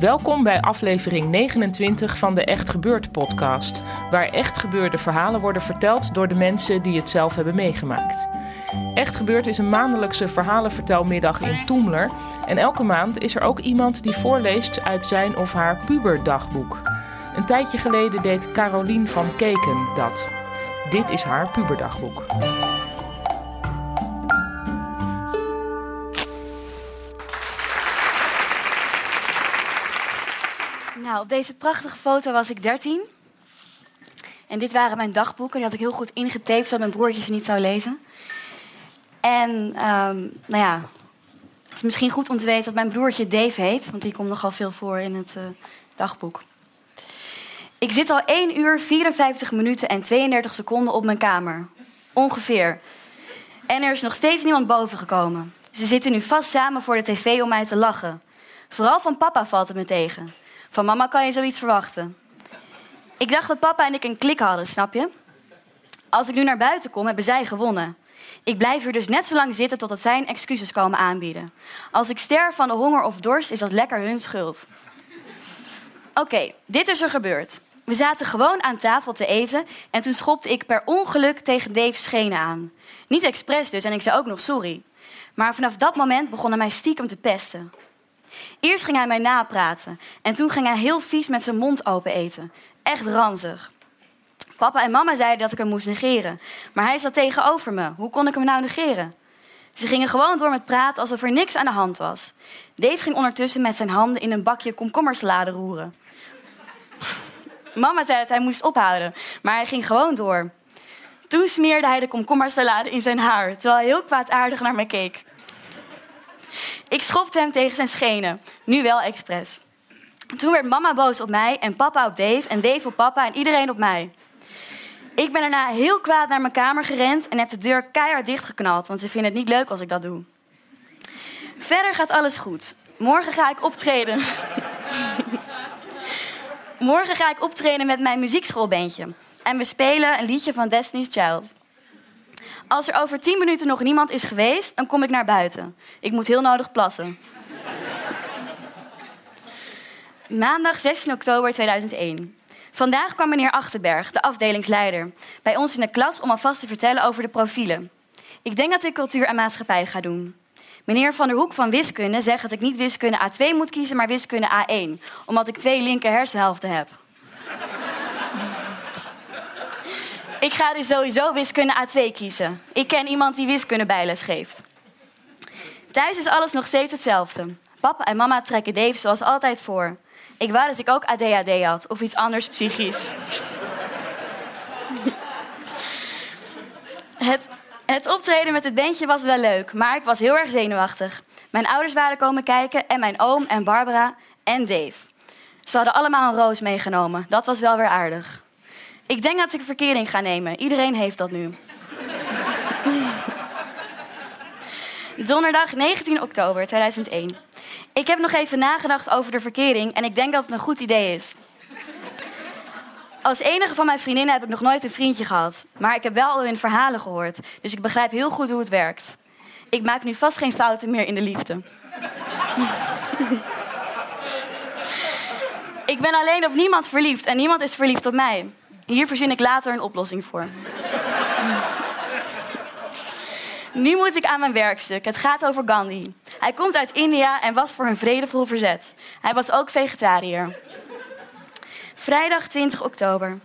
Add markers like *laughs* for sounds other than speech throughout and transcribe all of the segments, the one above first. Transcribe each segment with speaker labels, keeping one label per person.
Speaker 1: Welkom bij aflevering 29 van de Echt Gebeurd podcast, waar echt gebeurde verhalen worden verteld door de mensen die het zelf hebben meegemaakt. Echt Gebeurd is een maandelijkse verhalenvertelmiddag in Toemler en elke maand is er ook iemand die voorleest uit zijn of haar puberdagboek. Een tijdje geleden deed Carolien van Keken dat. Dit is haar puberdagboek.
Speaker 2: Op deze prachtige foto was ik 13. En dit waren mijn dagboeken. Die had ik heel goed ingetaped, zodat mijn broertje ze niet zou lezen. En, ehm, nou ja, het is misschien goed om te weten dat mijn broertje Dave heet. Want die komt nogal veel voor in het uh, dagboek. Ik zit al 1 uur, 54 minuten en 32 seconden op mijn kamer. Ongeveer. En er is nog steeds niemand boven gekomen. Ze zitten nu vast samen voor de tv om mij te lachen. Vooral van papa valt het me tegen. Van mama kan je zoiets verwachten. Ik dacht dat papa en ik een klik hadden, snap je? Als ik nu naar buiten kom, hebben zij gewonnen. Ik blijf hier dus net zo lang zitten totdat zij excuses komen aanbieden. Als ik sterf van de honger of dorst, is dat lekker hun schuld. Oké, dit is er gebeurd. We zaten gewoon aan tafel te eten en toen schopte ik per ongeluk tegen Dave's schenen aan. Niet expres dus en ik zei ook nog sorry. Maar vanaf dat moment begon hij mij stiekem te pesten. Eerst ging hij mij napraten en toen ging hij heel vies met zijn mond open eten. Echt ranzig. Papa en mama zeiden dat ik hem moest negeren, maar hij zat tegenover me. Hoe kon ik hem nou negeren? Ze gingen gewoon door met praten alsof er niks aan de hand was. Dave ging ondertussen met zijn handen in een bakje komkommersalade roeren. Mama zei dat hij moest ophouden, maar hij ging gewoon door. Toen smeerde hij de komkommersalade in zijn haar, terwijl hij heel kwaadaardig naar me keek. Ik schopte hem tegen zijn schenen, nu wel expres. Toen werd mama boos op mij en papa op Dave en Dave op papa en iedereen op mij. Ik ben daarna heel kwaad naar mijn kamer gerend en heb de deur keihard dichtgeknald, want ze vinden het niet leuk als ik dat doe. Verder gaat alles goed. Morgen ga ik optreden. *laughs* Morgen ga ik optreden met mijn muziekschoolbandje. En we spelen een liedje van Destiny's Child. Als er over tien minuten nog niemand is geweest, dan kom ik naar buiten. Ik moet heel nodig plassen. Maandag 16 oktober 2001. Vandaag kwam meneer Achterberg, de afdelingsleider, bij ons in de klas om alvast te vertellen over de profielen. Ik denk dat ik cultuur en maatschappij ga doen. Meneer Van der Hoek van Wiskunde zegt dat ik niet wiskunde A2 moet kiezen, maar wiskunde A1, omdat ik twee linker hersenhelften heb. Ik ga dus sowieso wiskunde A2 kiezen. Ik ken iemand die wiskunde bijles geeft. Thuis is alles nog steeds hetzelfde. Papa en mama trekken Dave zoals altijd voor. Ik wou dat ik ook ADHD had of iets anders psychisch. het, het optreden met het bandje was wel leuk, maar ik was heel erg zenuwachtig. Mijn ouders waren komen kijken en mijn oom en Barbara en Dave. Ze hadden allemaal een roos meegenomen. Dat was wel weer aardig. Ik denk dat ik verkering ga nemen. Iedereen heeft dat nu. Donderdag 19 oktober 2001. Ik heb nog even nagedacht over de verkering en ik denk dat het een goed idee is. Als enige van mijn vriendinnen heb ik nog nooit een vriendje gehad. Maar ik heb wel al hun verhalen gehoord, dus ik begrijp heel goed hoe het werkt. Ik maak nu vast geen fouten meer in de liefde. *laughs* ik ben alleen op niemand verliefd en niemand is verliefd op mij. Hier verzin ik later een oplossing voor. nu moet ik aan mijn werkstuk. Het gaat over Gandhi. Hij komt uit India en was voor een vredevol verzet. Hij was ook vegetariër. Vrijdag 20 oktober.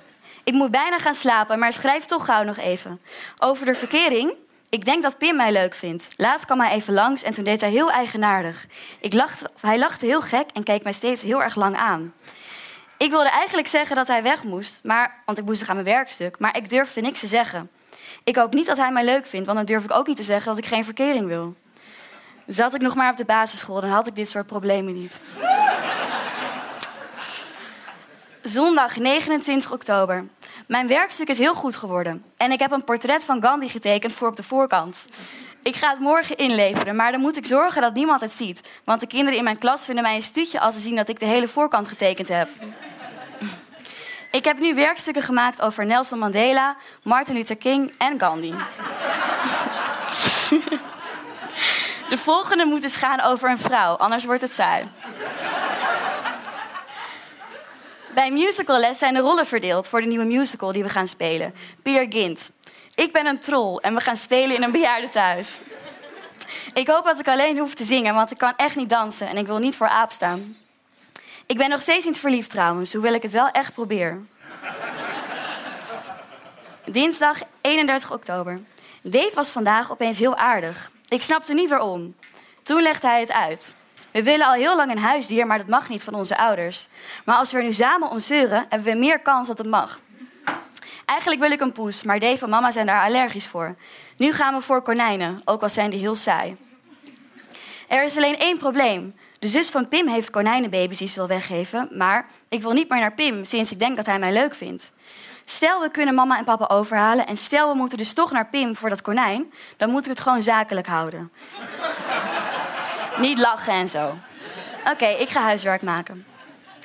Speaker 2: Ik moet bijna gaan slapen, maar schrijf toch gauw nog even. Over de verkering. Ik denk dat Pim mij leuk vindt. Laatst kwam hij even langs en toen deed hij heel eigenaardig. Ik hij lachte heel gek en keek mij steeds heel erg lang aan. Ik wilde eigenlijk zeggen dat hij weg moest, maar, want ik moest nog aan mijn werkstuk, maar ik durfde niks te zeggen. Ik hoop niet dat hij mij leuk vindt, want dan durf ik ook niet te zeggen dat ik geen verkering wil. Zat ik nog maar op de basisschool, dan had ik dit soort problemen niet. Zondag 29 oktober. Mijn werkstuk is heel goed geworden. En ik heb een portret van Gandhi getekend voor op de voorkant. Ik ga het morgen inleveren, maar dan moet ik zorgen dat niemand het ziet. Want de kinderen in mijn klas vinden mij een stuutje als ze zien dat ik de hele voorkant getekend heb. Ik heb nu werkstukken gemaakt over Nelson Mandela, Martin Luther King en Gandhi. *laughs* De volgende moet eens gaan over een vrouw, anders wordt het saai. Bij musicalles zijn de rollen verdeeld voor de nieuwe musical die we gaan spelen. Peer Gint. Ik ben een troll en we gaan spelen in een bejaardentehuis. Ik hoop dat ik alleen hoef te zingen, want ik kan echt niet dansen en ik wil niet voor aap staan. Ik ben nog steeds niet verliefd trouwens, hoewel ik het wel echt probeer. Dinsdag 31 oktober. Dave was vandaag opeens heel aardig. Ik snapte niet waarom. Toen legde hij het uit. We willen al heel lang een huisdier, maar dat mag niet van onze ouders. Maar als we er nu samen om zeuren, hebben we meer kans dat het mag. Eigenlijk wil ik een poes, maar Dave en mama zijn daar allergisch voor. Nu gaan we voor konijnen, ook al zijn die heel saai. Er is alleen één probleem. De zus van Pim heeft konijnenbaby's die ze wil weggeven, maar ik wil niet meer naar Pim sinds ik denk dat hij mij leuk vindt. Stel we kunnen mama en papa overhalen en stel we moeten dus toch naar Pim voor dat konijn, dan moeten we het gewoon zakelijk houden. niet lachen en zo. Oké, ik ga huiswerk maken.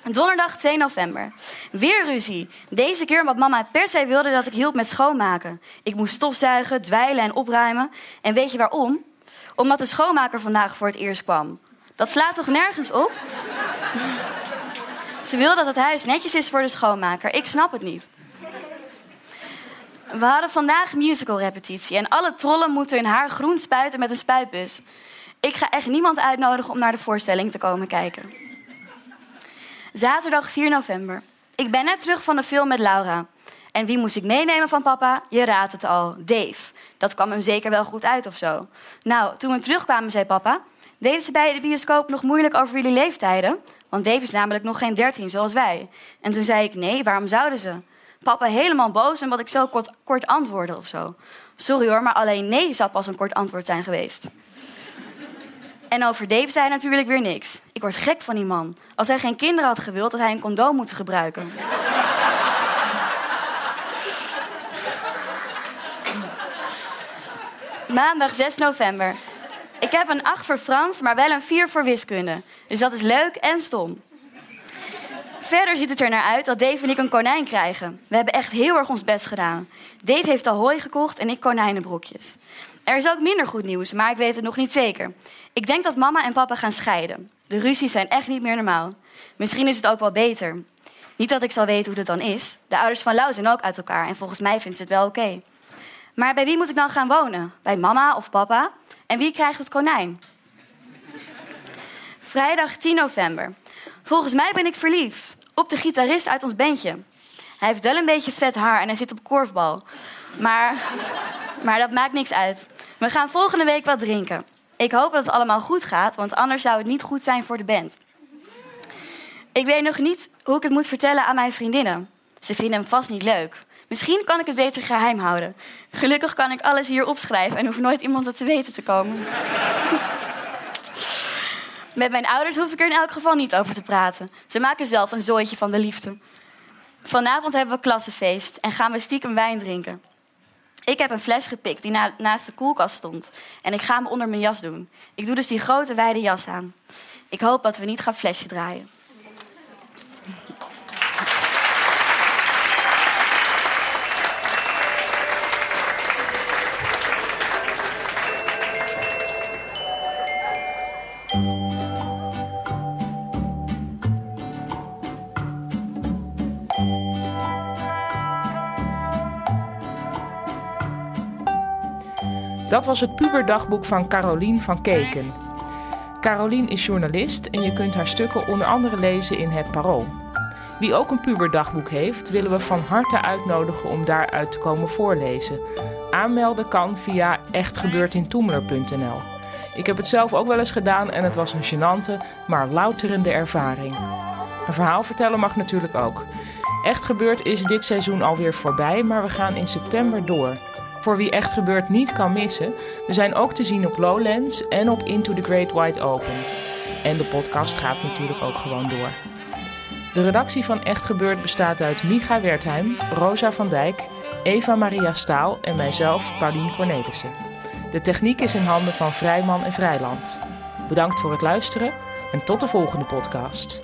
Speaker 2: Donderdag 2 november. Weer ruzie. Deze keer omdat mama per se wilde dat ik hielp met schoonmaken. Ik moest stofzuigen, dweilen en opruimen. En weet je waarom? Omdat de schoonmaker vandaag voor het eerst kwam. Dat slaat toch nergens op? Ze wil dat het huis netjes is voor de schoonmaker. Ik snap het niet. We hadden vandaag musical repetitie en alle trollen moeten hun haar groen spuiten met een spuitbus. Ik ga echt niemand uitnodigen om naar de voorstelling te komen kijken. Zaterdag 4 november. Ik ben net terug van de film met Laura. En wie moest ik meenemen van papa? Je raadt het al, Dave. Dat kwam hem zeker wel goed uit of zo. Nou, toen we terugkwamen, zei papa... deden ze bij de bioscoop nog moeilijk over jullie leeftijden? Want Dave is namelijk nog geen dertien, zoals wij. En toen zei ik, nee, waarom zouden ze? Papa helemaal boos omdat ik zo kort, kort antwoordde of zo. Sorry hoor, maar alleen nee zou pas een kort antwoord zijn geweest. En over Dave zei hij natuurlijk weer niks. Ik word gek van die man. Als hij geen kinderen had gewild, had hij een condoom moeten gebruiken. *laughs* Maandag 6 november. Ik heb een 8 voor Frans, maar wel een 4 voor wiskunde. Dus dat is leuk en stom. Verder ziet het er naar uit dat Dave en ik een konijn krijgen. We hebben echt heel erg ons best gedaan. Dave heeft al hooi gekocht en ik konijnenbrokjes. Er is ook minder goed nieuws, maar ik weet het nog niet zeker. Ik denk dat mama en papa gaan scheiden. De ruzies zijn echt niet meer normaal. Misschien is het ook wel beter. Niet dat ik zal weten hoe dat dan is. De ouders van Lau zijn ook uit elkaar en volgens mij vindt ze het wel oké. Maar bij wie moet ik dan gaan wonen? Bij mama of papa? En wie krijgt het konijn? Vrijdag 10 november. Volgens mij ben ik verliefd op de gitarist uit ons bandje. Hij heeft wel een beetje vet haar en hij zit op korfbal. Maar, maar dat maakt niks uit. We gaan volgende week wat drinken. Ik hoop dat het allemaal goed gaat, want anders zou het niet goed zijn voor de band. Ik weet nog niet hoe ik het moet vertellen aan mijn vriendinnen. Ze vinden hem vast niet leuk. Misschien kan ik het beter geheim houden. Gelukkig kan ik alles hier opschrijven en hoeft nooit iemand het te weten te komen. *laughs* Met mijn ouders hoef ik er in elk geval niet over te praten. Ze maken zelf een zooitje van de liefde. Vanavond hebben we klassenfeest en gaan we stiekem wijn drinken. Ik heb een fles gepikt die naast de koelkast stond. En ik ga hem onder mijn jas doen. Ik doe dus die grote wijde jas aan. Ik hoop dat we niet gaan flesje draaien.
Speaker 1: Dat was het puberdagboek van Carolien van Keken. Carolien is journalist en je kunt haar stukken onder andere lezen in Het Parool. Wie ook een puberdagboek heeft, willen we van harte uitnodigen om daaruit te komen voorlezen. Aanmelden kan via echtgebeurtintoemler.nl. Ik heb het zelf ook wel eens gedaan en het was een gênante, maar louterende ervaring. Een verhaal vertellen mag natuurlijk ook. Echt gebeurd is dit seizoen alweer voorbij, maar we gaan in september door. Voor wie Echt gebeurd niet kan missen, we zijn ook te zien op Lowlands en op Into the Great Wide Open. En de podcast gaat natuurlijk ook gewoon door. De redactie van Echt Gebeurd bestaat uit Micha Wertheim, Rosa van Dijk, Eva Maria Staal en mijzelf, Paulien Cornelissen. De techniek is in handen van Vrijman en Vrijland. Bedankt voor het luisteren en tot de volgende podcast.